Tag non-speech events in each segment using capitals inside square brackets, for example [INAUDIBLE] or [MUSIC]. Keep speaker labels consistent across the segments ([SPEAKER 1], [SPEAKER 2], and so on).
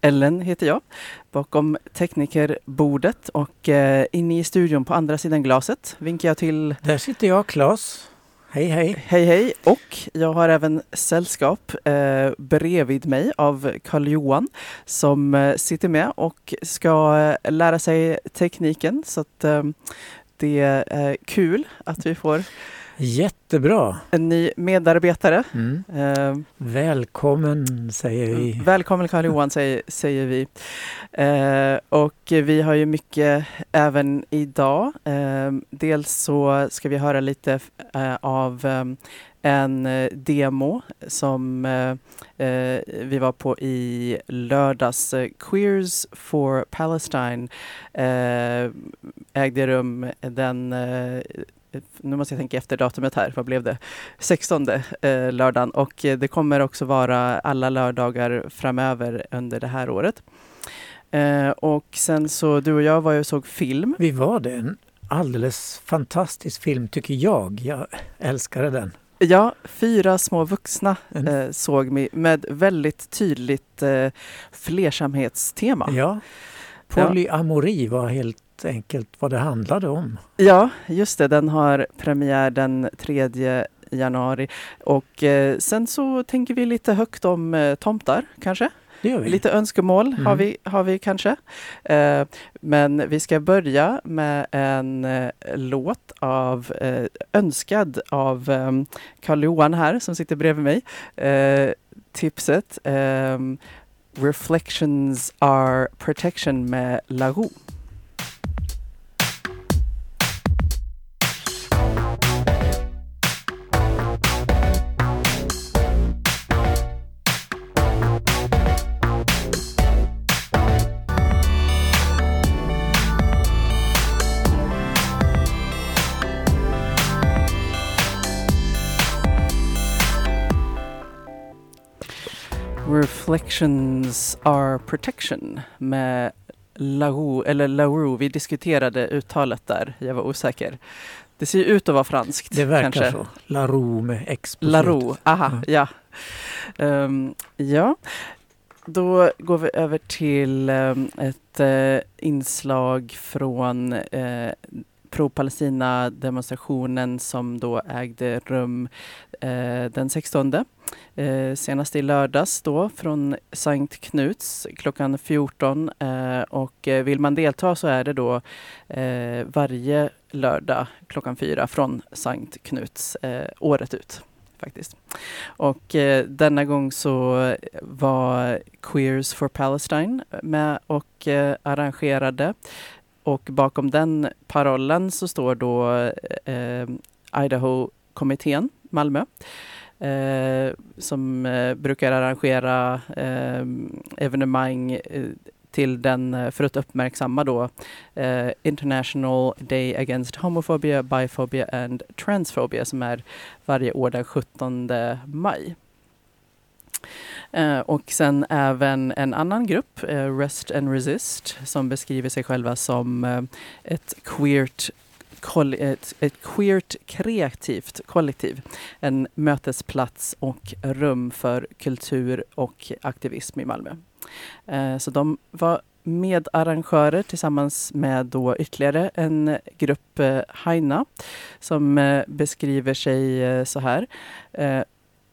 [SPEAKER 1] Ellen heter jag, bakom teknikerbordet och eh, inne i studion på andra sidan glaset vinkar jag till...
[SPEAKER 2] Där sitter jag, Claes. Hej, hej.
[SPEAKER 1] Hej, hej. Och jag har även sällskap eh, bredvid mig av Karl-Johan som eh, sitter med och ska eh, lära sig tekniken. Så att eh, det är kul att vi får
[SPEAKER 2] Jättebra.
[SPEAKER 1] en ny medarbetare.
[SPEAKER 2] Mm.
[SPEAKER 1] Eh,
[SPEAKER 2] Välkommen, säger vi.
[SPEAKER 1] Välkommen Karl-Johan säger, säger vi. Eh, och vi har ju mycket även idag. Eh, dels så ska vi höra lite eh, av eh, en demo som eh, eh, vi var på i lördags. Queers for Palestine eh, ägde rum den eh, nu måste jag tänka efter datumet här, vad blev det? 16 eh, lördagen och eh, det kommer också vara alla lördagar framöver under det här året. Eh, och sen så, du och jag var ju och såg film.
[SPEAKER 2] Vi var det. En alldeles fantastisk film tycker jag. Jag älskade den.
[SPEAKER 1] Ja, fyra små vuxna
[SPEAKER 2] En-
[SPEAKER 1] eh, såg vi med väldigt tydligt eh, flersamhetstema.
[SPEAKER 2] Ja. Polyamori var helt enkelt vad det handlade om.
[SPEAKER 1] Ja, just det. Den har premiär den 3 januari. Och eh, sen så tänker vi lite högt om eh, tomtar, kanske. Lite önskemål har,
[SPEAKER 2] Mm.
[SPEAKER 1] vi, har vi kanske. Eh, men vi ska börja med en eh, låt av eh, önskad av eh, Karl-Johan här som sitter bredvid mig. Eh, tipset eh, Reflections are protection med La Reflections are protection med Larue, eller Larue. Vi diskuterade uttalet där, jag var osäker. Det ser ju ut att vara franskt.
[SPEAKER 2] Det verkar
[SPEAKER 1] kanske.
[SPEAKER 2] så. La Roux med X på slutet.
[SPEAKER 1] aha, ja. Ehm, ja, då går vi över till ehm, ett eh, inslag från uh, pro-Palestina-demonstrationen som då ägde rum eh, den 16. Eh, senast i lördags då från Sankt Knuts klockan 14. Eh, och eh, vill man delta så är det då eh, varje lördag klockan 4 från Sankt Knuts eh, året ut faktiskt. Och eh, denna gång så var Queers for Palestine med och eh, arrangerade. Och bakom den parollen så står då eh, Idaho-kommittén, Malmö, eh, som eh, brukar arrangera eh, evenemang eh, till den, för att uppmärksamma då eh, International Day Against Homophobia, Biphobia and Transphobia som är varje år den 17 maj. Eh, och sen även en annan grupp, eh, Rest and Resist, som beskriver sig själva som eh, ett queert ett, ett queert kreativt kollektiv. En mötesplats och rum för kultur och aktivism i Malmö. Eh, så de var medarrangörer tillsammans med då ytterligare en grupp, eh, Haina, som eh, beskriver sig eh, så här. Eh,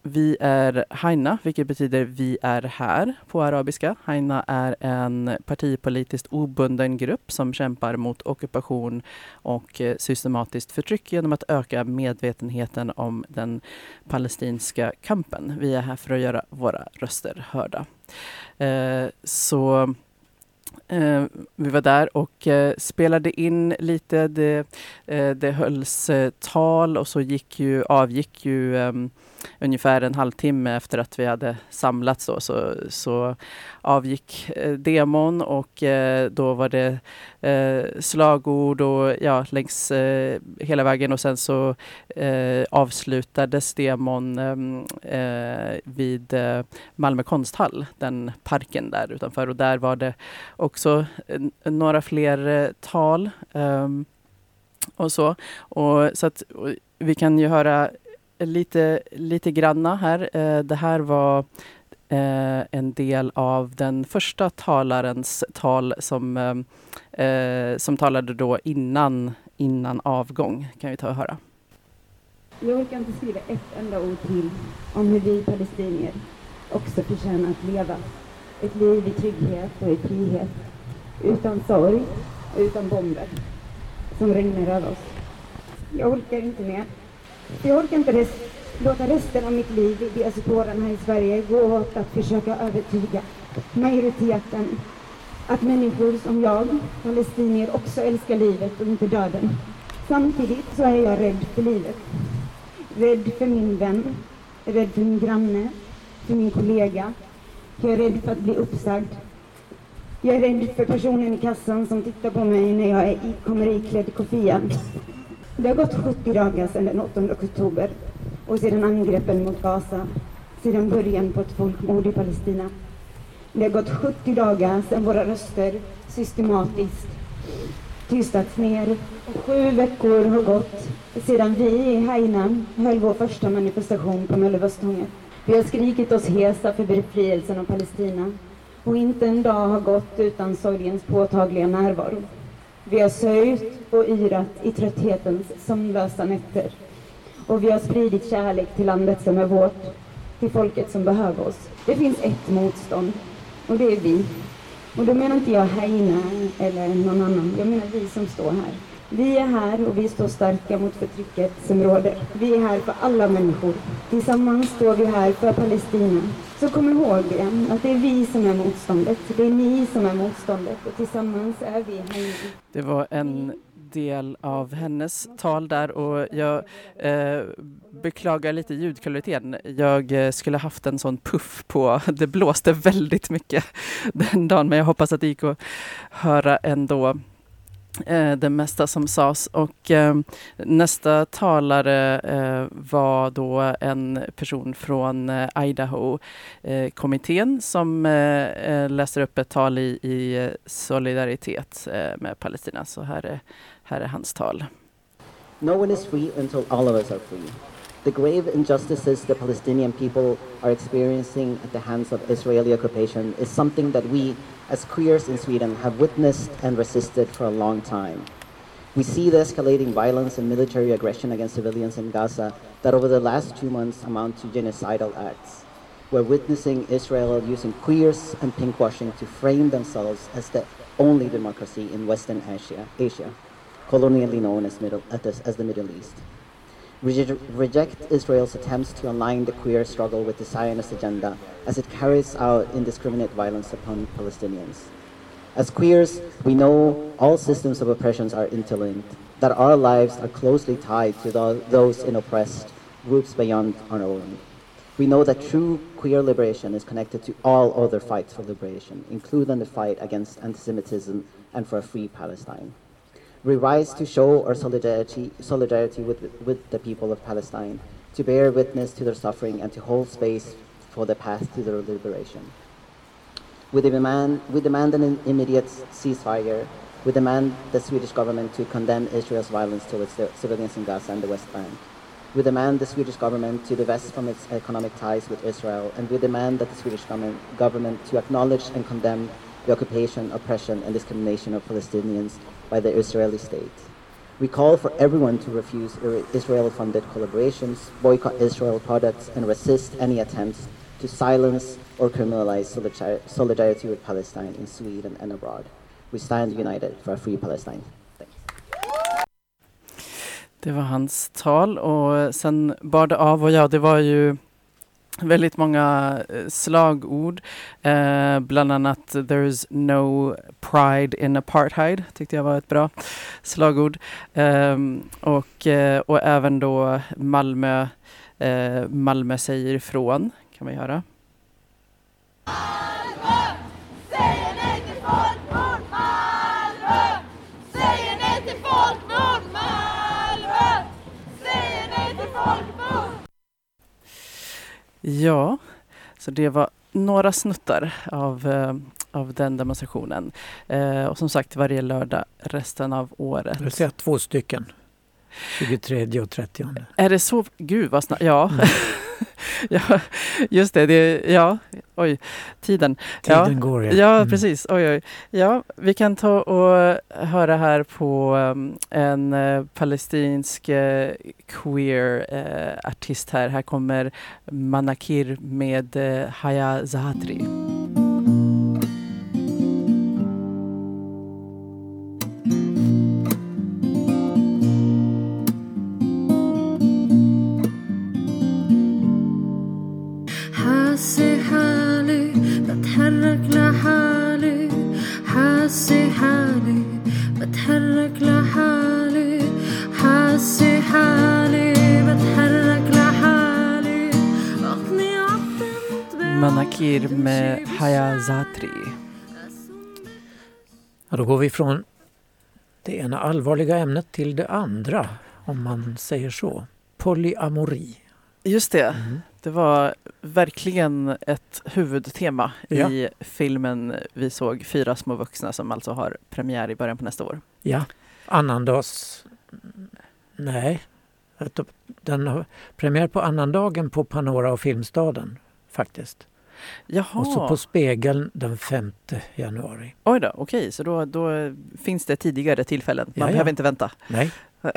[SPEAKER 1] vi är Haina, vilket betyder vi är här på arabiska. Haina är en partipolitiskt obunden grupp som kämpar mot ockupation och eh, systematiskt förtryck genom att öka medvetenheten om den palestinska kampen. Vi är här för att göra våra röster hörda. Eh, så Eh, vi var där och eh, spelade in lite. Det, eh, det hölls eh, tal och så gick ju, avgick ju ehm, ungefär en halvtimme efter att vi hade samlats då, så, så avgick eh, demon och eh, då var det eh, slagord och ja, längs eh, hela vägen och sen så eh, avslutades demon eh, eh vid eh, Malmö konsthall, den parken där utanför och där var det också eh, några fler tal ehm, och så. Och, så att och vi kan ju höra lite, lite granna här. Eh, det här var eh, en del av den första talarens tal som, eh, som talade då innan, innan avgång. kan vi ta och höra.
[SPEAKER 3] Jag orkar inte skriva ett enda ord till om hur vi palestinier också förtjänar att leva. Ett liv i trygghet och i frihet. Utan sorg och utan bomber som regnar över oss. Jag orkar inte mer. Jag orkar inte rest, låta resten av mitt liv i diasporan här i Sverige gå åt att försöka övertyga majoriteten att människor som jag, palestinier, också älskar livet och inte döden. Samtidigt så är jag rädd för livet. Rädd för min vän, rädd för min granne, för min kollega. Jag är rädd för att bli uppsagd, jag är rädd för personen i kassan som tittar på mig när jag är i, kommer iklädd kofia. Det har gått 70 dagar sedan den 8 oktober och sedan angreppen mot Gaza, sedan början på ett folkmord i Palestina. Det har gått 70 dagar sedan våra röster systematiskt tystats ner och sju veckor har gått sedan vi i Hainan höll vår första manifestation på Möllevåstånget. Vi har skrikit oss hesa för befrielsen av Palestina och inte en dag har gått utan sorgens påtagliga närvaro. Vi har sörjt och yrat i trötthetens sömnlösa nätter. Och vi har spridit kärlek till landet som är vårt, till folket som behöver oss. Det finns ett motstånd, och det är vi. Och då menar inte jag Heina eller någon annan, jag menar vi som står här. Vi är här och vi står starka mot förtrycket som råder. Vi är här för alla människor. Tillsammans står vi här för Palestina. Så kom ihåg det, att det är vi som är motståndet. Det är ni som är motståndet och tillsammans är vi här.
[SPEAKER 1] Det var en del av hennes tal där och jag eh, beklagar lite ljudkvaliteten. Jag eh, skulle haft en sån puff på, [LAUGHS] det blåste väldigt mycket den dagen men jag hoppas att det gick att höra ändå Eh, det mesta som sades. Och eh, nästa talare eh, var då en person från eh, Idaho-kommittén eh, som eh, eh, läser upp ett tal i, i solidaritet med Palestina. Så här är, här är hans tal.
[SPEAKER 4] No one is free until all of us are free. The grave injustices the Palestinian people are experiencing at the hands of Israeli occupation is something that we as queers in Sweden have witnessed and resisted for a long time. We see the escalating violence and military aggression against civilians in Gaza that over the last two months amount to genocidal acts. We're witnessing Israel using queers and pinkwashing to frame themselves as the only democracy in Western Asia, Asia colonially known as, middle, as the Middle East reject Israel's attempts to align the queer struggle with the Zionist agenda as it carries out indiscriminate violence upon Palestinians. As queers, we know all systems of oppressions are interlinked, that our lives are closely tied to those in oppressed groups beyond our own. We know that true queer liberation is connected to all other fights for liberation, including the fight against anti-Semitism and for a free Palestine. We rise to show our solidarity, solidarity with, with the people of Palestine, to bear witness to their suffering and to hold space for the path to their liberation. We demand, we demand an immediate ceasefire. We demand the Swedish government to condemn Israel's violence towards the civilians in Gaza and the West Bank. We demand the Swedish government to divest from its economic ties with Israel, and we demand that the Swedish government, government to acknowledge and condemn the occupation, oppression, and discrimination of Palestinians by the Israeli state. We call for everyone to refuse Israel funded collaborations, boycott Israel products, and resist any attempts to silence or criminalize solidarity with Palestine in Sweden and abroad. We stand united for a free Palestine.
[SPEAKER 1] Det var hans tal och sen bar det av och ja, det var ju väldigt många eh, slagord. Eh, bland annat “There's no pride in apartheid” tyckte jag var ett bra slagord. Eh, och, eh, och även då Malmö eh, Malmö säger ifrån kan vi höra. Ja, så det var några snuttar av, eh, av den demonstrationen. Eh, och som sagt varje lördag resten av året.
[SPEAKER 2] Vill säga två stycken. 23 och 30.
[SPEAKER 1] Är det så? Gud vad snabbt. Ja.
[SPEAKER 2] Mm. [LAUGHS]
[SPEAKER 1] ja, just det. det. Ja, oj, tiden.
[SPEAKER 2] Tiden
[SPEAKER 1] ja.
[SPEAKER 2] går ja.
[SPEAKER 1] Ja,
[SPEAKER 2] Mm.
[SPEAKER 1] precis. Oj, oj. Ja, vi kan ta och höra här på um, en eh, palestinsk eh, queer eh, artist här. Här kommer Manakir med Haya Zahatri.
[SPEAKER 5] بتحرك لحالي حاسي حالي بتحرك لحالي أغني عطمت
[SPEAKER 1] Manakir med Haya Zahatri.
[SPEAKER 2] Ja, då går vi från det ena allvarliga ämnet till det andra, om man säger så. Polyamori.
[SPEAKER 1] Just det.
[SPEAKER 2] Mm.
[SPEAKER 1] Det var verkligen ett huvudtema
[SPEAKER 2] Ja.
[SPEAKER 1] i filmen vi såg Fyra små vuxna som alltså har premiär i början på nästa år.
[SPEAKER 2] Ja, annandags... Nej, den har premiär på annandagen på Panora och Filmstaden faktiskt.
[SPEAKER 1] Jaha,
[SPEAKER 2] Och så på Spegeln den 5 januari.
[SPEAKER 1] oj då, okej, så då, då finns det tidigare tillfällen. Man
[SPEAKER 2] Ja, ja.
[SPEAKER 1] behöver inte vänta.
[SPEAKER 2] Nej. [LAUGHS]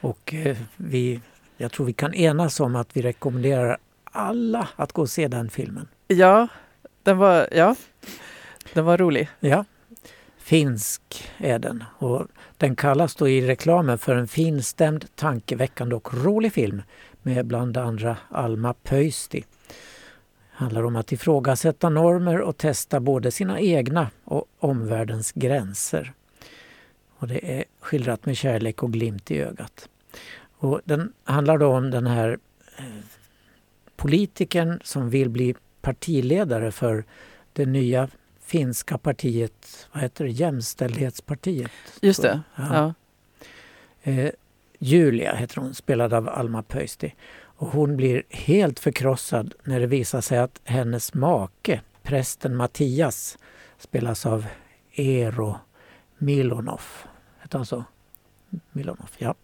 [SPEAKER 2] Och eh, vi, jag tror vi kan enas om att vi rekommenderar alla att gå och se den filmen.
[SPEAKER 1] Ja, den var, ja, den var rolig.
[SPEAKER 2] Ja, finsk är den. Och den kallas då i reklamen för en finstämd, tankeväckande och rolig film med bland andra Alma Pöysti. handlar om att ifrågasätta normer och testa både sina egna och omvärldens gränser. Och det är skildrat med kärlek och glimt i ögat. Och den handlar då om den här eh, politikern som vill bli partiledare för det nya finska partiet, vad heter det, Jämställdhetspartiet.
[SPEAKER 1] Just det.
[SPEAKER 2] jag.
[SPEAKER 1] Ja.
[SPEAKER 2] Eh, Julia heter hon, spelad av Alma Pöysti. Och hon blir helt förkrossad när det visar sig att hennes make, prästen Mattias, spelas av Eero Milonov. Heter han så? Milonov, ja.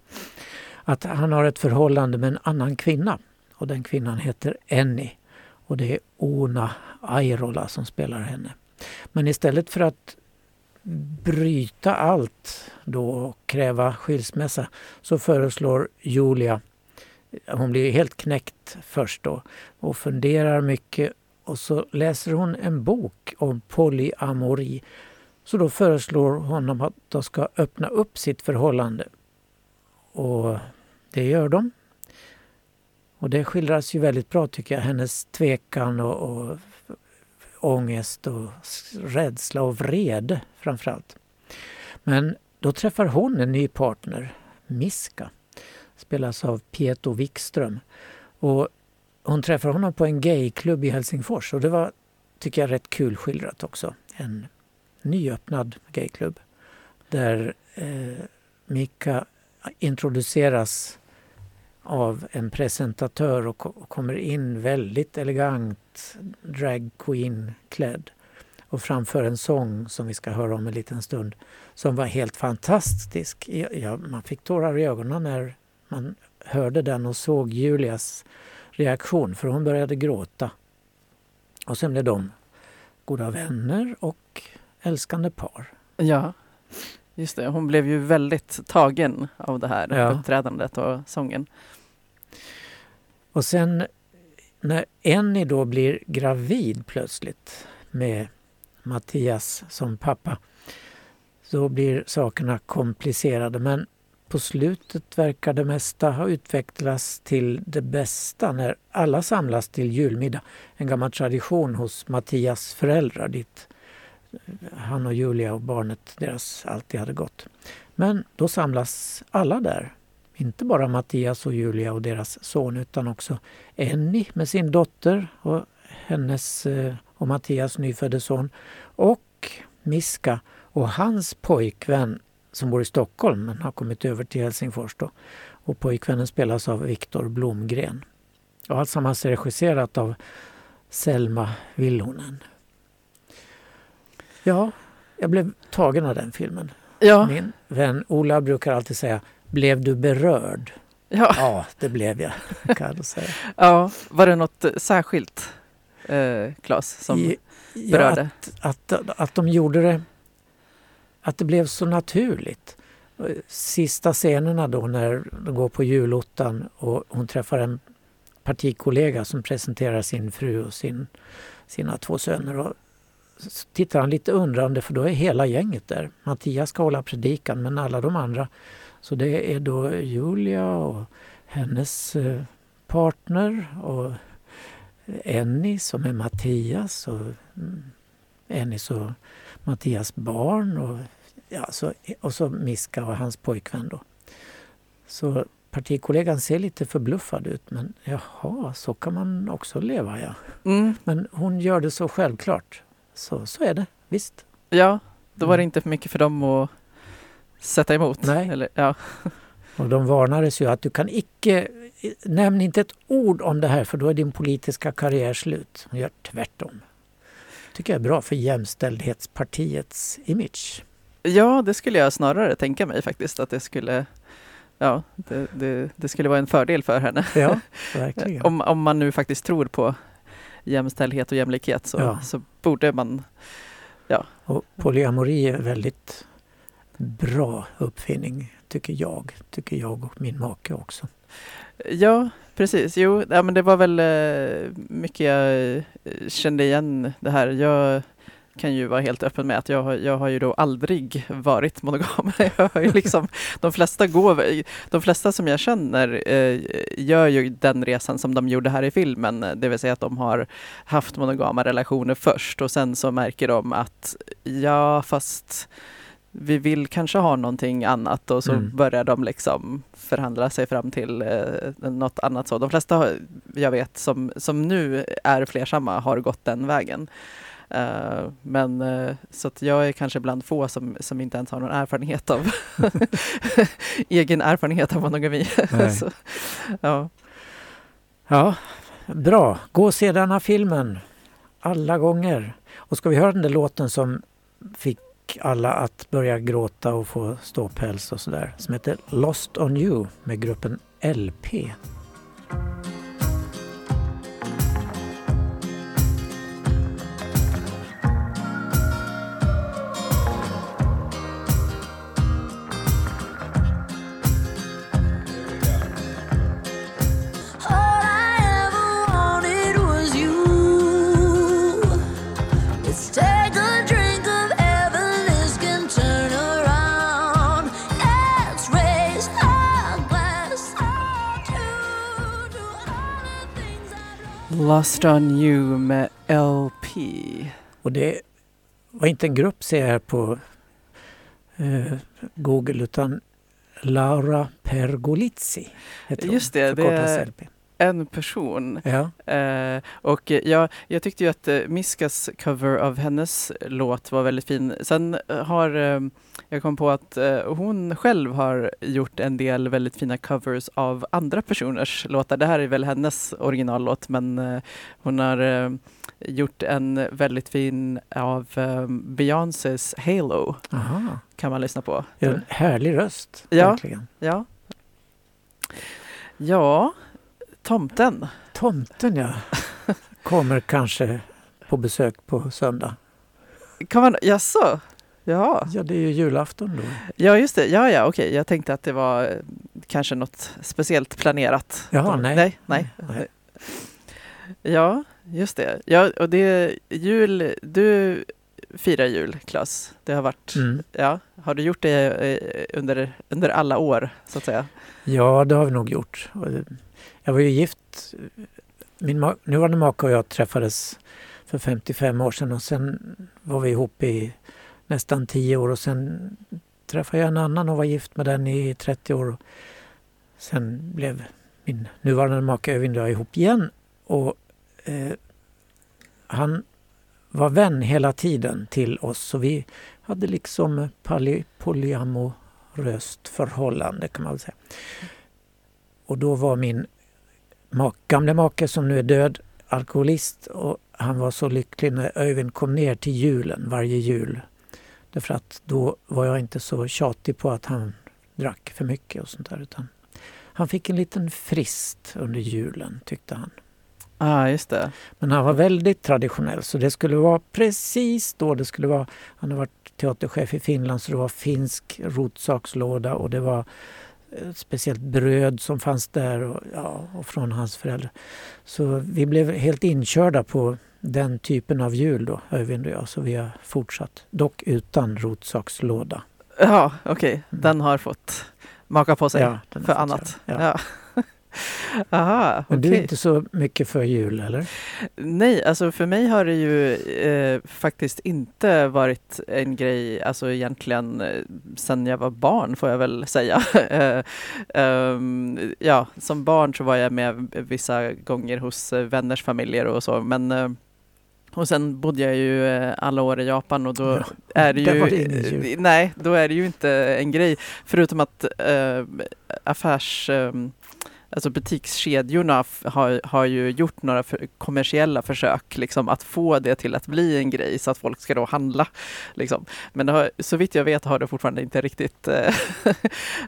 [SPEAKER 2] Att han har ett förhållande med en annan kvinna. Och den kvinnan heter Enni. Och det är Ona Airola som spelar henne. Men istället för att bryta allt då och kräva skilsmässa så föreslår Julia, hon blir helt knäckt först då och funderar mycket och så läser hon en bok om polyamori. Så då föreslår honom att de ska öppna upp sitt förhållande. Och det gör de. Och det skildras ju väldigt bra tycker jag, hennes tvekan och, och ångest och rädsla och vrede framförallt. Men då träffar hon en ny partner, Miska, spelas av Pieto Wikström. Och hon träffar honom på en gayklubb i Helsingfors och det var, tycker jag, rätt kul skildrat också. En nyöppnad gayklubb där eh, Mika introduceras av en presentatör och, kommer in väldigt elegant drag queen klädd och framför en sång som vi ska höra om en liten stund som var helt fantastisk. Ja, man fick tårar i ögonen när man hörde den och såg Julias reaktion för hon började gråta. Och sen blev de goda vänner och älskande par.
[SPEAKER 1] ja, just det. Hon blev ju väldigt tagen av det här
[SPEAKER 2] Ja.
[SPEAKER 1] uppträdandet och sången.
[SPEAKER 2] Och sen när Enni då blir gravid plötsligt med Mattias som pappa så blir sakerna komplicerade men på slutet verkar det mesta ha utvecklats till det bästa när alla samlas till julmiddag. En gammal tradition hos Mattias föräldrar dit han och Julia och barnet deras alltid hade gått. Men då samlas alla där inte bara Mattias och Julia och deras son utan också Enni med sin dotter och hennes eh, och Mattias nyfödde son och Miska och hans pojkvän som bor i Stockholm men har kommit över till Helsingfors. Då. Och pojkvännen spelas av Viktor Blomgren. Och alltsammans är regisserat av Selma Villonen. Ja, jag blev tagen av den filmen.
[SPEAKER 1] Ja.
[SPEAKER 2] Min vän Ola brukar alltid säga Blev du berörd?
[SPEAKER 1] Ja.
[SPEAKER 2] Ja, det blev jag, kan jag säga. [LAUGHS]
[SPEAKER 1] ja. Var det något särskilt, eh, Claes, som
[SPEAKER 2] I-
[SPEAKER 1] berörde?
[SPEAKER 2] Ja, att, att, att de gjorde det, att det blev så naturligt. Sista scenerna då när de går på julottan och hon träffar en partikollega som presenterar sin fru och sin, sina två söner. Och tittar han lite undrande för då är hela gänget där. Mattias ska hålla predikan men alla de andra. Så det är då Julia och hennes eh, partner och Enni som är Mattias och mm, Ennis och Mattias barn och, ja, så, och så Miska och hans pojkvän. Då. Så partikollegan ser lite förbluffad ut men jaha, så kan man också leva ja.
[SPEAKER 1] Mm.
[SPEAKER 2] Men hon gör det så självklart. Så, så är det, visst.
[SPEAKER 1] Ja, då var det
[SPEAKER 2] Mm.
[SPEAKER 1] inte för mycket för dem att sätta emot.
[SPEAKER 2] Nej.
[SPEAKER 1] Eller, ja. [LAUGHS]
[SPEAKER 2] Och de varnades ju att du kan icke, nämn inte ett ord om det här för då är din politiska karriär slut. Hon gör tvärtom. tycker jag är bra för jämställdhetspartiets image.
[SPEAKER 1] ja, det skulle jag snarare tänka mig faktiskt att det skulle Ja, det, det, det skulle vara en fördel för henne.
[SPEAKER 2] Ja, [LAUGHS] verkligen.
[SPEAKER 1] Om, om man nu faktiskt tror på jämställdhet och jämlikhet så,
[SPEAKER 2] Ja.
[SPEAKER 1] så borde man
[SPEAKER 2] Och polyamori är en väldigt bra uppfinning, tycker jag. Tycker jag och min make också.
[SPEAKER 1] Ja, precis. Jo, ja, men det var väl eh, mycket jag eh, kände igen det här. Jag kan ju vara helt öppen med att jag, har- jag har ju då aldrig varit monogam. [LAUGHS] Jag har ju liksom, de, flesta går, de flesta som jag känner eh, gör ju den resan som de gjorde här i filmen, det vill säga att de har haft monogama relationer först och sen så märker de att ja, fast vi vill kanske ha någonting annat och så
[SPEAKER 2] Mm.
[SPEAKER 1] börjar de liksom förhandla sig fram till eh, något annat så. De flesta jag vet som, som nu är flersamma har gått den vägen. Eh, men eh, så att jag är kanske bland få som, som inte ens har någon erfarenhet av [LAUGHS] egen erfarenhet av monogami. [LAUGHS] Så, ja.
[SPEAKER 2] Ja, bra. Gå och se denna filmen. Alla gånger. Och ska vi höra den där låten som fick alla att börja gråta och få ståpäls och sådär. Som heter Lost on you med gruppen LP.
[SPEAKER 1] Lost on you med LP.
[SPEAKER 2] Och det var inte en grupp ser jag här på eh, Google utan Laura Pergolizzi. heter.
[SPEAKER 1] Just det, det är-
[SPEAKER 2] LP.
[SPEAKER 1] En person.
[SPEAKER 2] Ja,
[SPEAKER 1] Eh, och eh, ja, jag tyckte ju att eh, Miskas cover av hennes låt var väldigt fin. Sen eh, har eh, jag kom på att eh, hon själv har gjort en del väldigt fina covers av andra personers låtar. Det här är väl hennes originallåt men eh, hon har gjort en väldigt fin av Beyoncés Halo
[SPEAKER 2] aha.
[SPEAKER 1] kan man lyssna på.
[SPEAKER 2] En härlig röst.
[SPEAKER 1] Ja.
[SPEAKER 2] Verkligen.
[SPEAKER 1] Ja. Ja, tomten.
[SPEAKER 2] Tomten ja. Kommer kanske på besök på söndag.
[SPEAKER 1] Kan man, jaså? Ja.
[SPEAKER 2] Ja, det är ju julafton då.
[SPEAKER 1] Ja, just det. Ja, ja, okej. Jag tänkte att det var eh, kanske något speciellt planerat.
[SPEAKER 2] Jaha, nej.
[SPEAKER 1] nej. Nej,
[SPEAKER 2] Nej.
[SPEAKER 1] Ja, just det. Ja, och det jul. Du firar jul, Claes. Det har varit,
[SPEAKER 2] Mm.
[SPEAKER 1] ja. Har du gjort det eh, under, under alla år, så att säga?
[SPEAKER 2] Ja, det har vi nog gjort. Jag var ju gift. Min ma- nuvarande make och jag träffades för 55 år sedan och sen var vi ihop i nästan 10 år och sen träffade jag en annan och var gift med den i 30 år. sen blev min nuvarande make Övin och jag ihop igen. Och, eh, han var vän hela tiden till oss så vi hade liksom polyamoröst förhållande kan man väl säga. Och då var min gamle make som nu är död alkoholist och han var så lycklig när Öyvind kom ner till julen varje jul. Därför att då var jag inte så tjatig på att han drack för mycket och sånt där utan han fick en liten frist under julen tyckte han.
[SPEAKER 1] Ja, ah, just det.
[SPEAKER 2] Men han var väldigt traditionell så det skulle vara precis då det skulle vara. Han har varit teaterchef i Finland så det var finsk rotsakslåda och det var ett speciellt bröd som fanns där och, ja, och från hans föräldrar. Så vi blev helt inkörda på den typen av jul då, Öyvind och jag, så vi har fortsatt. Dock utan rotsakslåda.
[SPEAKER 1] Ja, okej. Okay. Den har fått maka på sig
[SPEAKER 2] Ja,
[SPEAKER 1] för
[SPEAKER 2] fått
[SPEAKER 1] annat.
[SPEAKER 2] göra.
[SPEAKER 1] Ja. [LAUGHS] Aha,
[SPEAKER 2] Men du är inte så mycket för jul eller?
[SPEAKER 1] Nej, alltså för mig har det ju eh, faktiskt inte varit en grej, alltså egentligen eh, sen jag var barn får jag väl säga. [LAUGHS] Eh, ehm, ja, som barn så var jag med vissa gånger hos eh, vänners familjer och så, men eh, och sen bodde jag ju alla år i Japan och då
[SPEAKER 2] Ja,
[SPEAKER 1] är det ju...
[SPEAKER 2] det
[SPEAKER 1] Nej, då är det ju inte en grej. Förutom att eh, affärs... Eh, Alltså butikskedjorna har, har ju gjort några för, kommersiella försök liksom, att få det till att bli en grej så att folk ska då handla. Liksom. Men har, så vitt jag vet har det fortfarande inte riktigt... Eh, [LAUGHS]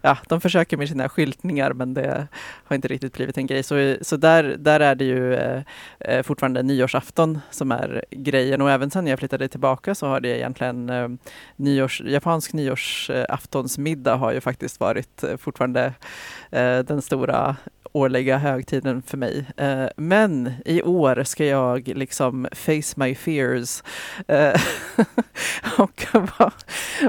[SPEAKER 1] ja, de försöker med sina skyltningar men det har inte riktigt blivit en grej. Så, så där, där är det ju eh, eh, fortfarande nyårsafton som är grejen och även sen jag flyttade tillbaka så har det egentligen eh, nyårs, japansk nyårsaftonsmiddag har ju faktiskt varit eh, fortfarande eh, den stora årliga högtiden för mig. Eh, men i år ska jag liksom face my fears. Eh, [LAUGHS] och vad,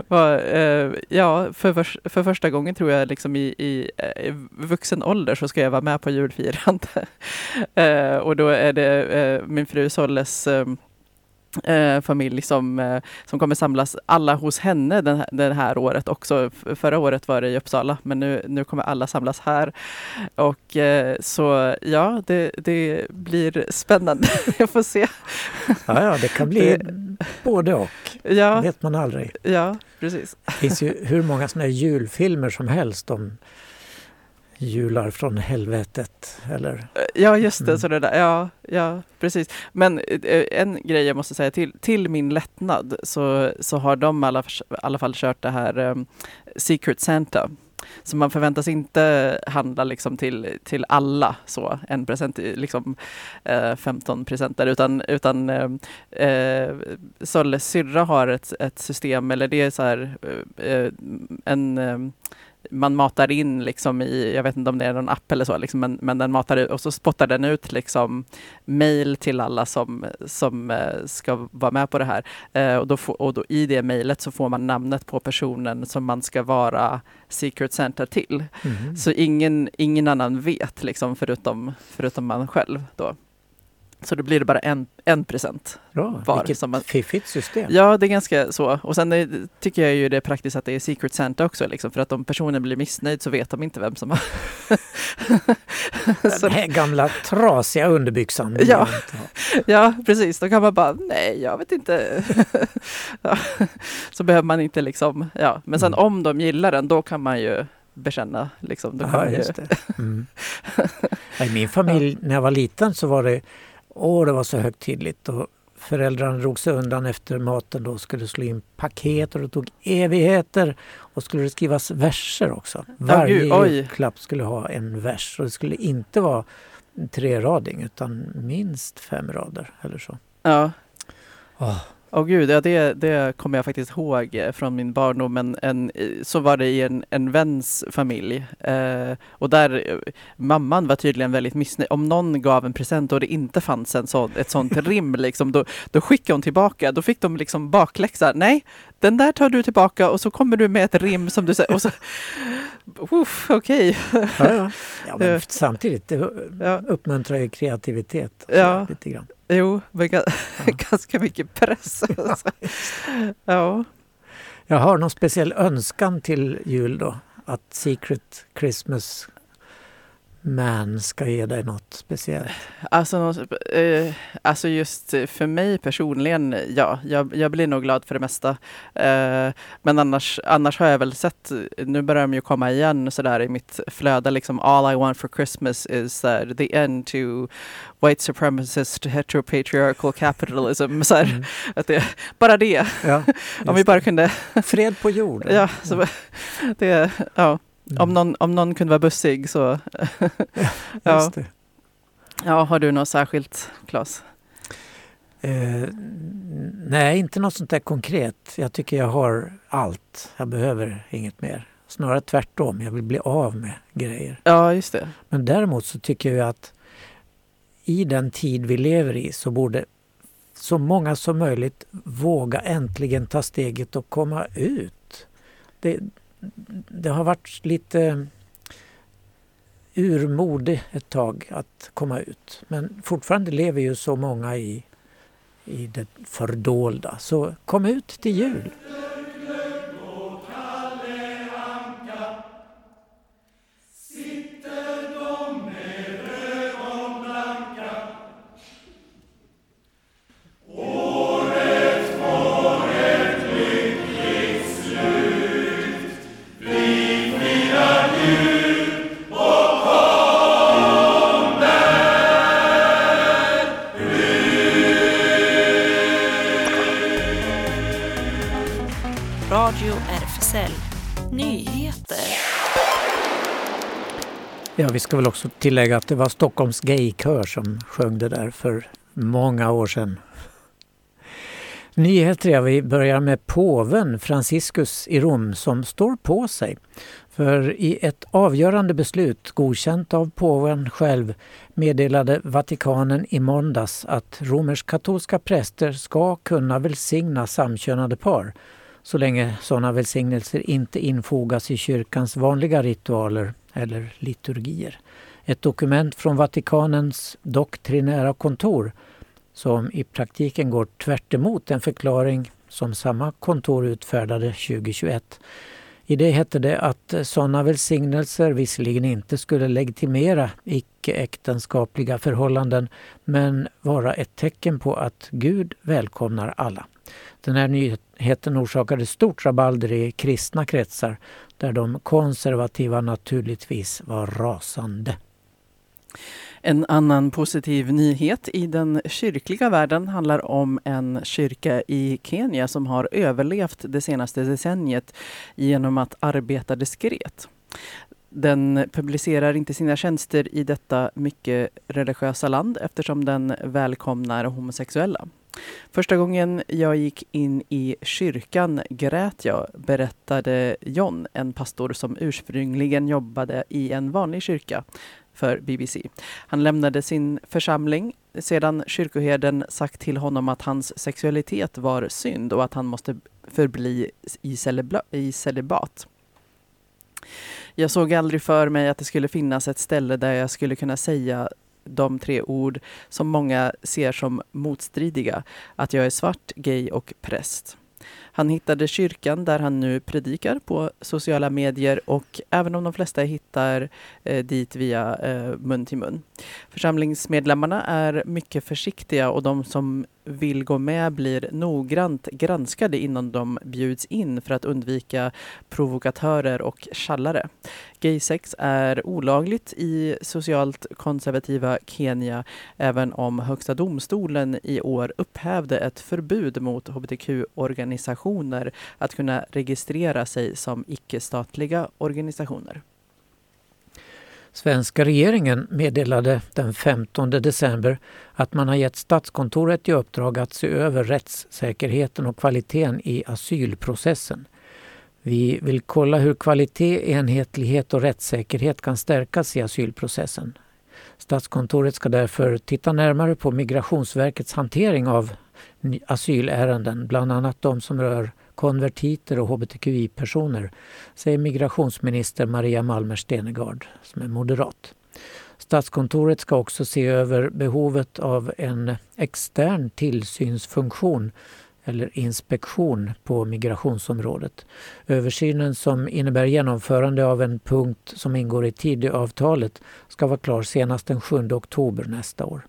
[SPEAKER 1] vad, eh, ja, för, förs- för första gången tror jag liksom i, i, eh, i vuxen ålder så ska jag vara med på julfirande. [LAUGHS] Eh, och då är det eh, min fru Solles ehm, eh, familj som, eh, som kommer samlas alla hos henne den här, det här året också. Förra året var det i Uppsala, men nu, nu kommer alla samlas här. Och eh, så ja, det, det blir spännande. [LAUGHS] Jag får se.
[SPEAKER 2] Ja, ja det kan bli både och.
[SPEAKER 1] Ja,
[SPEAKER 2] vet man aldrig.
[SPEAKER 1] ja precis.
[SPEAKER 2] Det finns ju hur många såna julfilmer som helst om jular från helvetet. Eller,
[SPEAKER 1] Ja, just det.
[SPEAKER 2] Mm.
[SPEAKER 1] Så det där. Ja, ja, precis. Men eh, en grej jag måste säga till, till min lättnad så, så har de i alla, alla fall kört det här um, Secret Santa. Så man förväntas inte handla liksom till, till alla så, en present, liksom eh, 15 presenter, utan, utan eh, eh, Solles syrra har ett, ett system, eller det är så här eh, en man matar in liksom i, jag vet inte om det är någon app eller så, liksom, men, men den matar ut och så spottar den ut liksom mail till alla som, som eh, ska vara med på det här. Eh, och då får, och då i det mejlet så får man namnet på personen som man ska vara Secret Santa till.
[SPEAKER 2] Mhm.
[SPEAKER 1] Så ingen, ingen annan vet liksom förutom, förutom man själv då. Så då blir det bara en, en present.
[SPEAKER 2] Bra,
[SPEAKER 1] var
[SPEAKER 2] vilket
[SPEAKER 1] som man-
[SPEAKER 2] fiffigt system.
[SPEAKER 1] Ja, det är ganska så. Och sen är, tycker jag ju det är praktiskt att det är Secret Santa också, liksom, för att om personen blir missnöjd så vet de inte vem som har... [LAUGHS]
[SPEAKER 2] Den här gamla trasiga underbyxan.
[SPEAKER 1] Ja. [LAUGHS] ja, precis. Då kan man bara, nej, jag vet inte. [LAUGHS] ja. Så behöver man inte liksom, ja. Men sen
[SPEAKER 2] Mm.
[SPEAKER 1] om de gillar den, då kan man ju bekänna. Liksom. Då man ju.
[SPEAKER 2] Mm. I min familj när jag var liten så var det, åh det var så högtidligt. Och föräldrarna drog sig undan efter maten då skulle slå in paket och det tog evigheter. Och skulle det skrivas verser också. Varje
[SPEAKER 1] oj.
[SPEAKER 2] julklapp skulle ha en vers och det skulle inte vara en trerading utan minst fem rader eller så.
[SPEAKER 1] ja.
[SPEAKER 2] Åh,
[SPEAKER 1] Åh gud, ja, det, det kommer jag faktiskt ihåg eh, från min barndom. En, en, så var det i en, en väns familj. Eh, och där, eh, mamman var tydligen väldigt missnöjd. Om någon gav en present och det inte fanns en sån, ett sånt [LAUGHS] rim, liksom, då, då skickade hon tillbaka. Då fick de liksom bakläxa. Nej, den där tar du tillbaka och så kommer du med ett rim som du säger. Och så, [LAUGHS] Uff, okej.
[SPEAKER 2] ja, ja. ja, men [LAUGHS]
[SPEAKER 1] Eh.
[SPEAKER 2] samtidigt, det
[SPEAKER 1] Ja.
[SPEAKER 2] uppmuntrar ju kreativitet. så
[SPEAKER 1] Ja.
[SPEAKER 2] Lite grann.
[SPEAKER 1] Jo, men ga- [LAUGHS] ganska mycket press. [LAUGHS] ja.
[SPEAKER 2] Jag har någon speciell önskan till jul då? Att Secret Christmas Man ska ge dig något speciellt?
[SPEAKER 1] Alltså, nå- eh, alltså just för mig personligen, ja, jag, jag blir nog glad för det mesta. Eh, men annars, annars har jag väl sett, nu börjar de ju komma igen sådär i mitt flöde, liksom all I want for Christmas is uh, the end to white supremacist heteropatriarchal capitalism. [LAUGHS] Så här,
[SPEAKER 2] Mm.
[SPEAKER 1] att det, bara det,
[SPEAKER 2] Ja, [LAUGHS]
[SPEAKER 1] om vi bara kunde,
[SPEAKER 2] Fred på jorden.
[SPEAKER 1] ja, så, [LAUGHS] det, ja.
[SPEAKER 2] Mm.
[SPEAKER 1] Om, någon, om någon kunde vara bussig så, [LAUGHS] ja.
[SPEAKER 2] Just det.
[SPEAKER 1] ja, har du något särskilt Claes?
[SPEAKER 2] Eh, nej, inte något sånt där konkret. Jag tycker jag har allt. Jag behöver inget mer. Snarare tvärtom, jag vill bli av med grejer.
[SPEAKER 1] Ja, just det.
[SPEAKER 2] Men däremot så tycker jag att i den tid vi lever i så borde så många som möjligt våga äntligen ta steget och komma ut. Det, det har varit lite urmode ett tag att komma ut. Men fortfarande lever ju så många i, i det fördolda. Så kom ut till jul! Ja, vi ska väl också tillägga att det var Stockholms gaykör som sjöng det där för många år sedan. Nyheter, ja, vi börjar med påven Franciscus i Rom som står på sig. För i ett avgörande beslut godkänt av påven själv meddelade Vatikanen i måndags att romersk-katolska präster ska kunna välsigna samkönade par så länge sådana välsignelser inte infogas i kyrkans vanliga ritualer eller liturgier. Ett dokument från Vatikanens doktrinära kontor som i praktiken går tvärt emot en förklaring som samma kontor utfärdade 2021. I det hette det att sådana välsignelser visserligen inte skulle legitimera icke-äktenskapliga förhållanden men vara ett tecken på att Gud välkomnar alla. Den här nyheten orsakade stort rabalder i kristna kretsar där de konservativa naturligtvis var rasande.
[SPEAKER 1] En annan positiv nyhet i den kyrkliga världen handlar om en kyrka i Kenya som har överlevt det senaste decenniet genom att arbeta diskret. Den publicerar inte sina tjänster i detta mycket religiösa land eftersom den välkomnar homosexuella. Första gången jag gick in i kyrkan grät jag, berättade John, en pastor som ursprungligen jobbade i en vanlig kyrka för BBC. Han lämnade sin församling sedan kyrkoherden sagt till honom att hans sexualitet var synd och att han måste förbli i, celebla- i celibat. Jag såg aldrig för mig att det skulle finnas ett ställe där jag skulle kunna säga de tre ord som många ser som motstridiga, att jag är svart, gay och präst. Han hittade kyrkan där han nu predikar på sociala medier och även om de flesta hittar eh, dit via eh, mun till mun. Församlingsmedlemmarna är mycket försiktiga och de som vill gå med blir noggrant granskade innan de bjuds in för att undvika provokatörer och tjallare. Gaysex är olagligt i socialt konservativa Kenya även om Högsta domstolen i år upphävde ett förbud mot hbtq-organisationer att kunna registrera sig som icke-statliga organisationer.
[SPEAKER 2] Svenska regeringen meddelade den 15 december att man har gett Statskontoret i uppdrag att se över rättssäkerheten och kvaliteten i asylprocessen. Vi vill kolla hur kvalitet, enhetlighet och rättssäkerhet kan stärkas i asylprocessen. Statskontoret ska därför titta närmare på Migrationsverkets hantering av asylärenden, bland annat de som rör konvertiter och hbtqi-personer, säger migrationsminister Maria Malmer Stenegard som är moderat. Statskontoret ska också se över behovet av en extern tillsynsfunktion eller inspektion på migrationsområdet. Översynen som innebär genomförande av en punkt som ingår i Tidöavtalet ska vara klar senast den 7 oktober nästa år.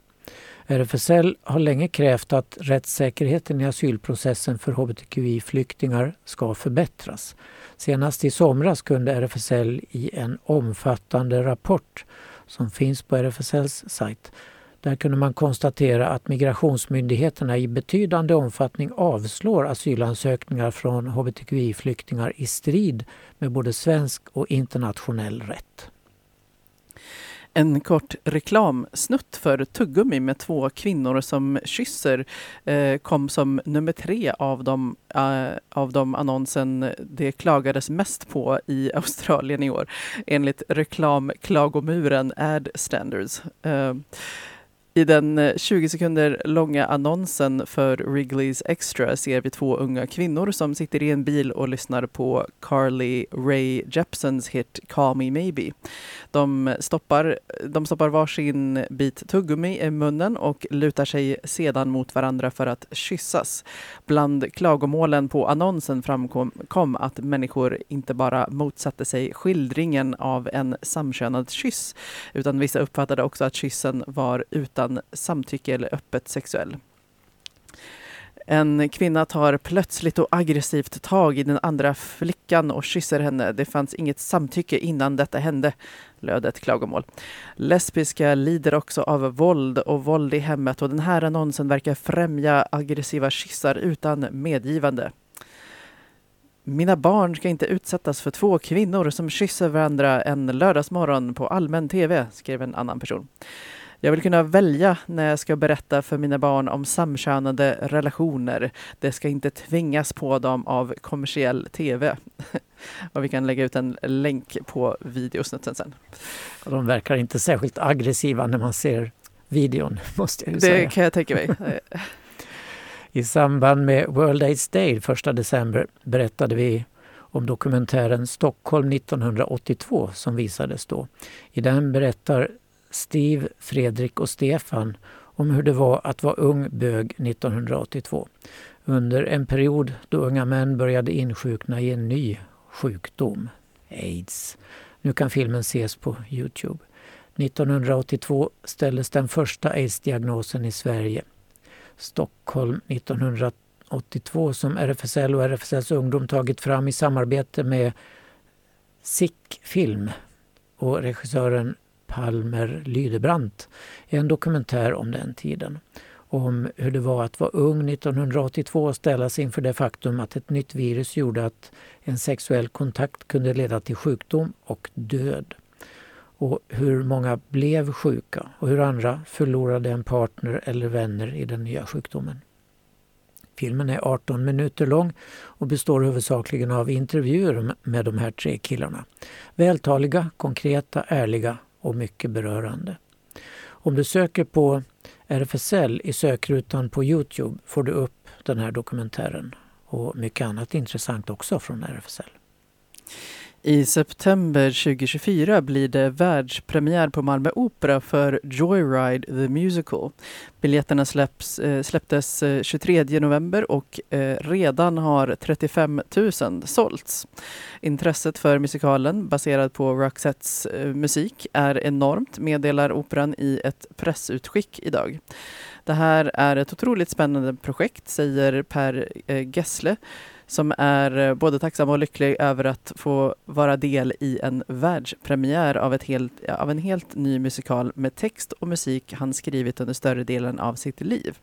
[SPEAKER 2] RFSL har länge krävt att rättssäkerheten i asylprocessen för hbtqi-flyktingar ska förbättras. Senast i somras kunde RFSL i en omfattande rapport som finns på RFSLs sajt där kunde man konstatera att migrationsmyndigheterna i betydande omfattning avslår asylansökningar från hbtqi-flyktingar i strid med både svensk och internationell rätt.
[SPEAKER 1] En kort reklamsnutt för tuggummi med två kvinnor som kysser eh, kom som nummer tre av de, eh, av de annonsen det klagades mest på i [LAUGHS] Australien i år enligt reklamklagomuren Ad Standards. Eh, i den eh, 20 sekunder långa annonsen för Wrigley's Extra ser vi två unga kvinnor som sitter i en bil och lyssnar på Carly Rae Jepsons hit Call Me Maybe. De stoppar, de stoppar varsin bit tuggummi i munnen och lutar sig sedan mot varandra för att kyssas. Bland klagomålen på annonsen framkom kom att människor inte bara motsatte sig skildringen av en samkönad kyss utan vissa uppfattade också att kyssen var utan utan samtycke eller öppet sexuell. En kvinna tar plötsligt och aggressivt tag i den andra flickan och kysser henne. Det fanns inget samtycke innan detta hände, löd ett klagomål. Lesbiska lider också av våld och våld i hemmet och den här annonsen verkar främja aggressiva kyssar utan medgivande. Mina barn ska inte utsättas för två kvinnor som kysser varandra en lördagsmorgon på allmän tv, skrev en annan person. Jag vill kunna välja när jag ska berätta för mina barn om samkönade relationer. Det ska inte tvingas på dem av kommersiell tv. [LAUGHS] Och vi kan lägga ut en länk på videosnutten sen.
[SPEAKER 2] De verkar inte särskilt aggressiva när man ser videon, [LAUGHS] måste jag
[SPEAKER 1] det
[SPEAKER 2] säga.
[SPEAKER 1] Det kan jag tänka mig. [LAUGHS]
[SPEAKER 2] I samband med World AIDS Day 1 december berättade vi om dokumentären Stockholm 1982 som visades då. I den berättar Steve, Fredrik och Stefan om hur det var att vara ung bög 1982 under en period då unga män började insjukna i en ny sjukdom, aids. Nu kan filmen ses på Youtube. 1982 ställdes den första aids-diagnosen i Sverige. Stockholm 1982 som RFSL och RFSLs ungdom tagit fram i samarbete med SICK Film och regissören Palmer Lydebrant en dokumentär om den tiden. Om hur det var att vara ung 1982 och ställas inför det faktum att ett nytt virus gjorde att en sexuell kontakt kunde leda till sjukdom och död. Och hur många blev sjuka och hur andra förlorade en partner eller vänner i den nya sjukdomen. Filmen är 18 minuter lång och består huvudsakligen av intervjuer med de här tre killarna. Vältaliga, konkreta, ärliga och mycket berörande. Om du söker på RFSL i sökrutan på Youtube får du upp den här dokumentären och mycket annat intressant också från RFSL.
[SPEAKER 1] I september 2024 blir det världspremiär på Malmö Opera för Joyride the Musical. Biljetterna släpps, eh, släpptes eh, 23 november och eh, redan har 35 000 sålts. Intresset för musikalen baserad på Roxettes musik är enormt, meddelar Operan i ett pressutskick idag. Det här är ett otroligt spännande projekt, säger Per Gessle som är eh, både tacksam och lycklig över att få vara del i en världspremiär av, ett helt, av en helt ny musikal med text och musik han skrivit under större delen av sitt liv.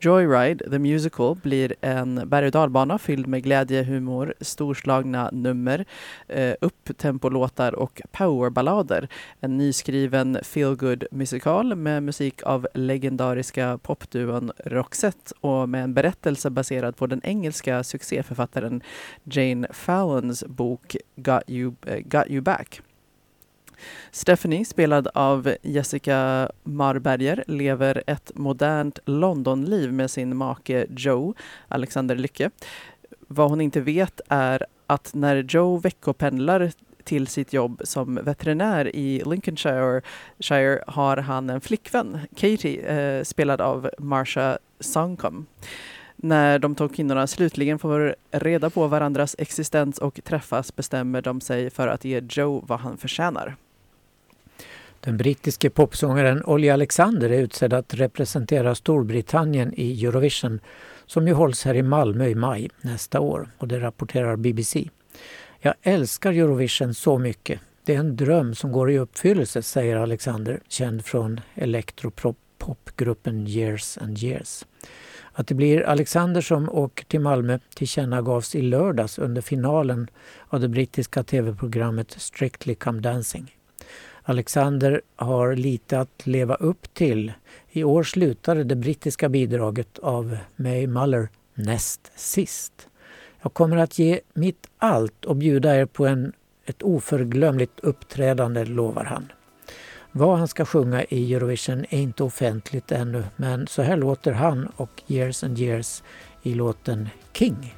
[SPEAKER 1] Joyride, the musical, blir en berg och dalbana fylld med glädje, humor, storslagna nummer, eh, upptempolåtar och powerballader. En nyskriven feelgood musikal med musik av legendariska popduon Roxette och med en berättelse baserad på den engelska succéförfattaren författaren Jane Fallons bok Got You, uh, Got you Back. Stephanie, spelad av Jessica Marberger, lever ett modernt Londonliv med sin make Joe, Alexander Lycke. Vad hon inte vet är att när Joe veckopendlar till sitt jobb som veterinär i Lincolnshire Shire, har han en flickvän, Katie, eh, spelad av Marsha Suncombe. När de två kvinnorna slutligen får reda på varandras existens och träffas bestämmer de sig för att ge Joe vad han förtjänar.
[SPEAKER 2] Den brittiske popsångaren Olly Alexander är utsedd att representera Storbritannien i Eurovision som ju hålls här i Malmö i maj nästa år och det rapporterar BBC. Jag älskar Eurovision så mycket. Det är en dröm som går i uppfyllelse, säger Alexander, känd från elektropopgruppen Years and Years. Att det blir Alexander som åker till Malmö tillkännagavs i lördags under finalen av det brittiska tv-programmet Strictly Come Dancing. Alexander har lite att leva upp till. I år slutade det brittiska bidraget av May Muller näst sist. Jag kommer att ge mitt allt och bjuda er på en, ett oförglömligt uppträdande, lovar han. Vad han ska sjunga i Eurovision är inte offentligt ännu men så här låter han och Years and Years i låten King.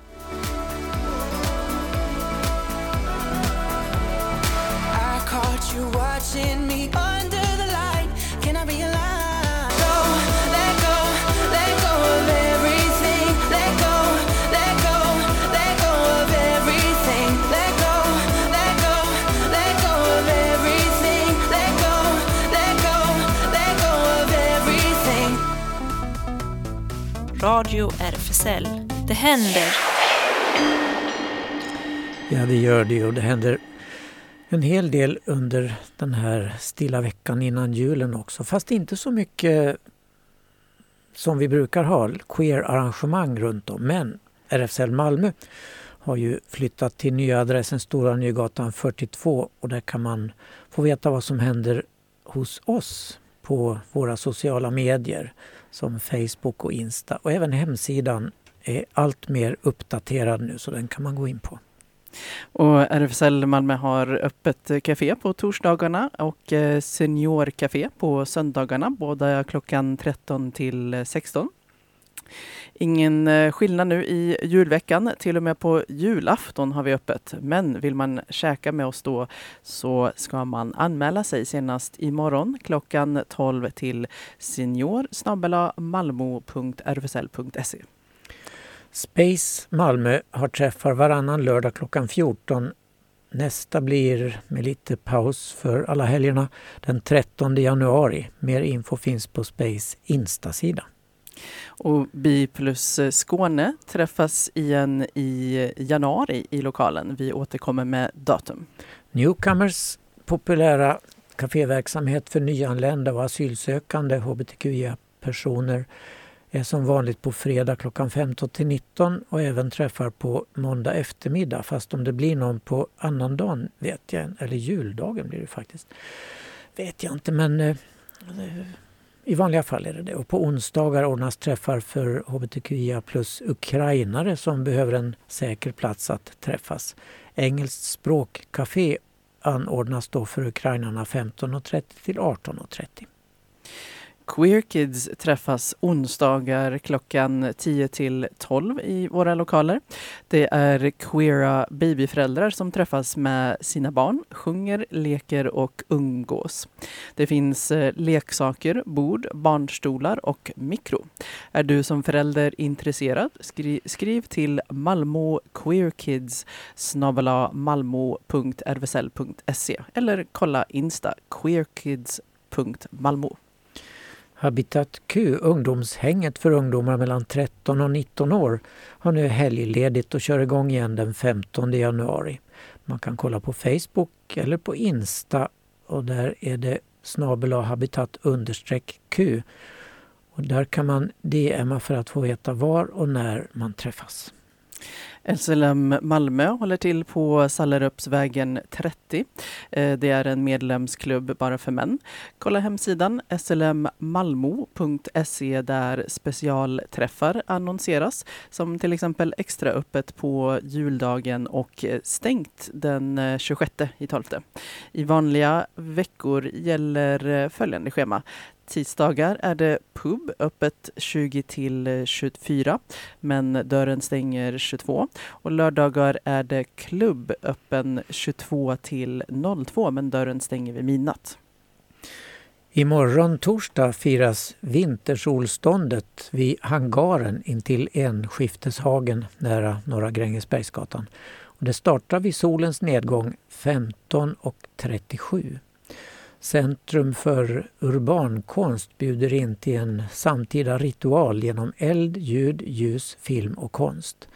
[SPEAKER 6] Radio RFSL. Det händer.
[SPEAKER 2] Ja, det gör det och det händer en hel del under den här stilla veckan innan julen också. Fast inte så mycket som vi brukar ha, queer-arrangemang runt om. Men RFSL Malmö har ju flyttat till nya adressen Stora Nygatan 42 och där kan man få veta vad som händer hos oss på våra sociala medier som Facebook och Insta. Och även hemsidan är allt mer uppdaterad nu så den kan man gå in på.
[SPEAKER 1] Och RFSL Malmö har öppet café på torsdagarna och eh, seniorkafé på söndagarna, båda klockan 13 till 16. Ingen eh, skillnad nu i julveckan, till och med på julafton har vi öppet. Men vill man käka med oss då så ska man anmäla sig senast imorgon klockan 12 till senior malmo.rfsl.se.
[SPEAKER 2] Space Malmö har träffar varannan lördag klockan 14. Nästa blir med lite paus för alla helgerna den 13 januari. Mer info finns på Space Insta-sida.
[SPEAKER 1] Och Bi plus eh, Skåne träffas igen i eh, januari i lokalen. Vi återkommer med datum.
[SPEAKER 2] Newcomers populära kaféverksamhet för nyanlända och asylsökande hbtqia-personer är som vanligt på fredag klockan 15 till 19 och även träffar på måndag eftermiddag. Fast om det blir någon på annandagen vet jag eller juldagen blir det faktiskt. Vet jag inte men eh, i vanliga fall är det det. Och på onsdagar ordnas träffar för hbtqia plus ukrainare som behöver en säker plats att träffas. Engelskt språkcafé anordnas då för ukrainarna 15.30 till 18.30.
[SPEAKER 1] Queer Kids träffas onsdagar klockan 10 till 12 i våra lokaler. Det är queera babyföräldrar som träffas med sina barn, sjunger, leker och umgås. Det finns eh, leksaker, bord, barnstolar och mikro. Är du som förälder intresserad, skri skriv till Malmö Queer Kids malmo.rvsl.se eller kolla Insta queerkids.malmo.
[SPEAKER 2] Habitat Q, ungdomshänget för ungdomar mellan 13 och 19 år, har nu helgledigt och kör igång igen den 15 januari. Man kan kolla på Facebook eller på Insta och där är det snabel habitat understreck Q. Och där kan man DMa för att få veta var och när man träffas.
[SPEAKER 1] SLM Malmö håller till på Sallerupsvägen 30. Eh, det är en medlemsklubb bara för män. Kolla hemsidan slmmalmo.se där specialträffar annonseras som till exempel extra öppet på juldagen och stängt den eh, 26 i 12. I vanliga veckor gäller eh, följande schema. Tisdagar är det pub öppet 20 till 24 men dörren stänger 22. Och lördagar är det klubb öppen 22 till 02 men dörren stänger vid midnatt.
[SPEAKER 2] Imorgon torsdag firas vintersolståndet vid hangaren intill Enskifteshagen nära Norra Grängesbergsgatan. Och det startar vid solens nedgång 15.37. Centrum för urbankonst bjuder in till en samtida ritual genom eld, ljud, ljus, film och konst.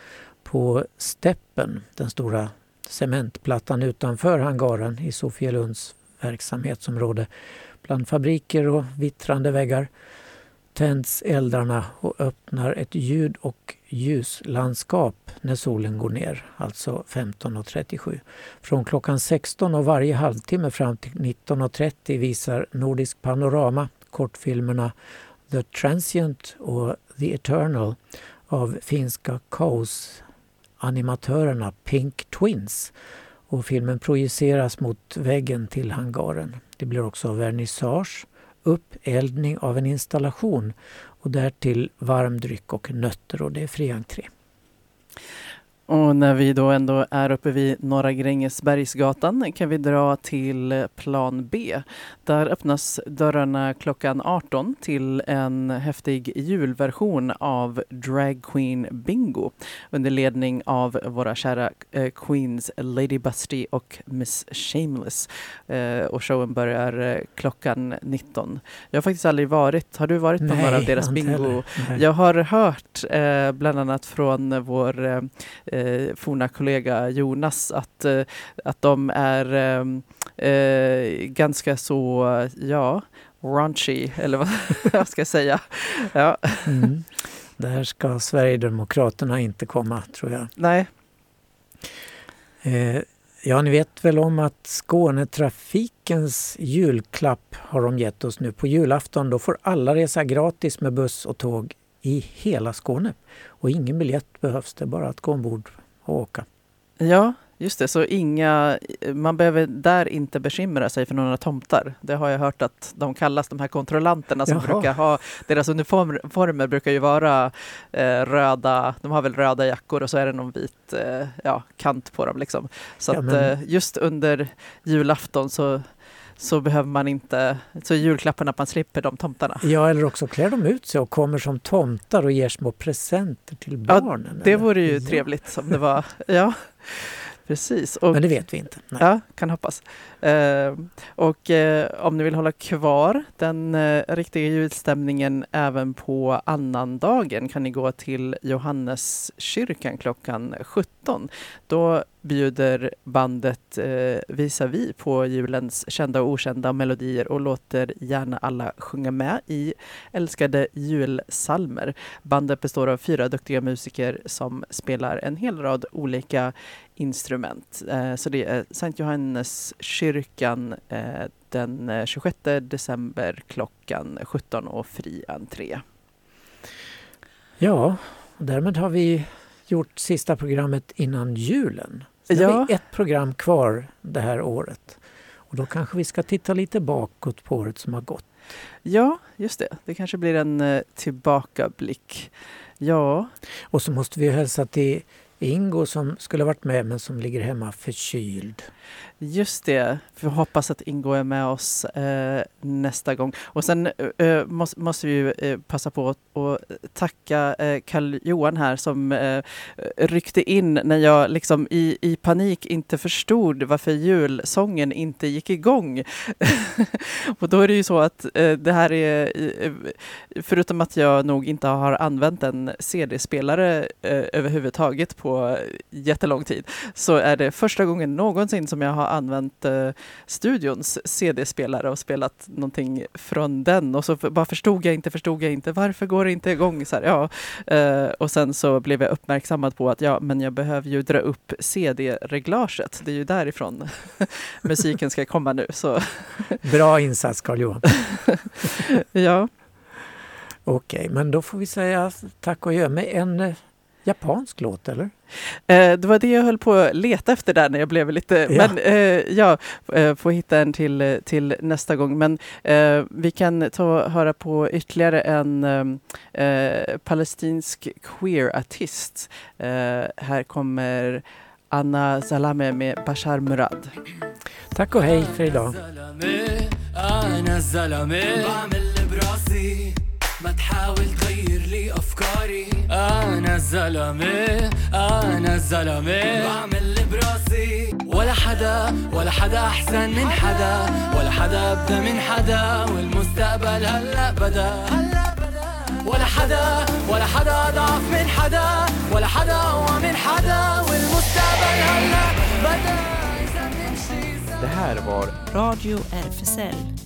[SPEAKER 2] På Steppen, den stora cementplattan utanför hangaren i Sofielunds verksamhetsområde, bland fabriker och vittrande väggar tänds eldarna och öppnar ett ljud och ljuslandskap när solen går ner, alltså 15.37. Från klockan 16 och varje halvtimme fram till 19.30 visar Nordisk Panorama kortfilmerna The Transient och The Eternal av finska Kaos animatörerna Pink Twins och filmen projiceras mot väggen till hangaren. Det blir också vernissage, uppeldning av en installation och därtill varm dryck och nötter och det är fri entré.
[SPEAKER 1] Och när vi då ändå är uppe vid Norra Grängesbergsgatan kan vi dra till plan B. Där öppnas dörrarna klockan 18 till en häftig julversion av Drag Queen Bingo under ledning av våra kära eh, Queens Lady Busty och Miss Shameless. Eh, och showen börjar eh, klockan 19. Jag har faktiskt aldrig varit, har du varit på
[SPEAKER 2] Nej,
[SPEAKER 1] några av deras bingo? Jag har hört bland annat från vår eh, forna kollega Jonas att, eh, att de är eh, eh, ganska så, ja, raunchy, eller vad, [LAUGHS] vad ska jag säga? Ja,
[SPEAKER 2] Mm. Där ska Sverigedemokraterna inte komma, tror jag.
[SPEAKER 1] nej,
[SPEAKER 2] Eh, ja, ni vet väl om att Skånetrafikens julklapp har de gett oss nu. På julafton då får alla resa gratis med buss och tåg i hela Skåne. Och ingen biljett behövs, det är bara att gå ombord och åka.
[SPEAKER 1] ja, just det, så inga, man behöver där inte bekymra sig för några tomtar. Det har jag hört att de kallas, de här kontrollanterna som
[SPEAKER 2] Jaha.
[SPEAKER 1] brukar ha, deras uniformer brukar ju vara eh, röda, de har väl röda jackor och så är det någon vit eh, ja, kant på dem liksom. Så
[SPEAKER 2] Ja,
[SPEAKER 1] att eh, just under julafton så så behöver man inte, så är julklappen att man slipper de tomtarna.
[SPEAKER 2] Ja, eller också klär de ut sig och kommer som tomtar och ger små presenter till
[SPEAKER 1] Ja,
[SPEAKER 2] barnen.
[SPEAKER 1] Det
[SPEAKER 2] eller?
[SPEAKER 1] vore ju
[SPEAKER 2] Ja.
[SPEAKER 1] trevligt om det var, ja precis. Och,
[SPEAKER 2] Men det vet vi inte. Nej.
[SPEAKER 1] Ja, kan hoppas. Eh, och eh, om ni vill hålla kvar den eh, riktiga julstämningen även på annandagen kan ni gå till Johanneskyrkan klockan 17. Då bjuder bandet eh, Visavi på julens kända och okända melodier och låter gärna alla sjunga med i älskade julsalmer. Bandet består av fyra duktiga musiker som spelar en hel rad olika instrument. Eh, så det är Sankt Johannes kyrkan eh, den eh, 26 december klockan 17 och fri entré.
[SPEAKER 2] Ja, och därmed har vi gjort sista programmet innan julen. Så
[SPEAKER 1] Ja.
[SPEAKER 2] har vi ett program kvar det här året. Och då kanske vi ska titta lite bakåt på året som har gått.
[SPEAKER 1] Ja, just det. Det kanske blir en eh, tillbakablick. Ja,
[SPEAKER 2] Och så måste vi hälsa till Ingo som skulle varit med men som ligger hemma förkyld
[SPEAKER 1] just det. Vi hoppas att Ingo är med oss eh, nästa gång. Och sen eh, eh måste, måste vi ju eh, passa på att och tacka eh, Karl-Johan här som eh, ryckte in när jag liksom i, i panik inte förstod varför julsången inte gick igång. [LAUGHS] och då är det ju så att eh, det här är, eh, förutom att jag nog inte har använt en CD-spelare eh, överhuvudtaget på eh, jättelång tid, så är det första gången någonsin som jag har använt eh, studions CD-spelare och spelat någonting från den. Och så bara förstod jag inte, förstod jag inte, varför går det inte igång? Så här, ja. eh, och sen så blev jag uppmärksammad på att ja, men jag behöver ju dra upp CD-reglaget. Det är ju därifrån [LAUGHS] musiken ska komma nu. Så [LAUGHS]
[SPEAKER 2] Bra insats Carl-Johan. [LAUGHS]
[SPEAKER 1] ja.
[SPEAKER 2] Okej, men då får vi säga tack och gör med en eh, japansk låt eller?
[SPEAKER 1] Eh, det var det jag höll på att leta efter där när jag blev lite...
[SPEAKER 2] Ja.
[SPEAKER 1] Men eh, ja, eh, får hitta en till, eh, till nästa gång. Men eh, vi kan ta höra på ytterligare en eh, palestinsk queer-artist. Eh, här kommer Anna Salame med Bashar Murad.
[SPEAKER 2] Tack och hej för idag.
[SPEAKER 5] ما تحاول تغير لي أفكاري. أنا الزلمة أنا الزلمة. بعمل اللي براسي. ولا حدا ولا حدا أحسن من حدا. ولا حدا ابدا من حدا. والمستقبل هلا بدا. ولا حدا ولا حدا أضعف من حدا. ولا حدا أقوى من حدا. والمستقبل هلا بدا.
[SPEAKER 7] Det här var
[SPEAKER 6] Radio RFSL.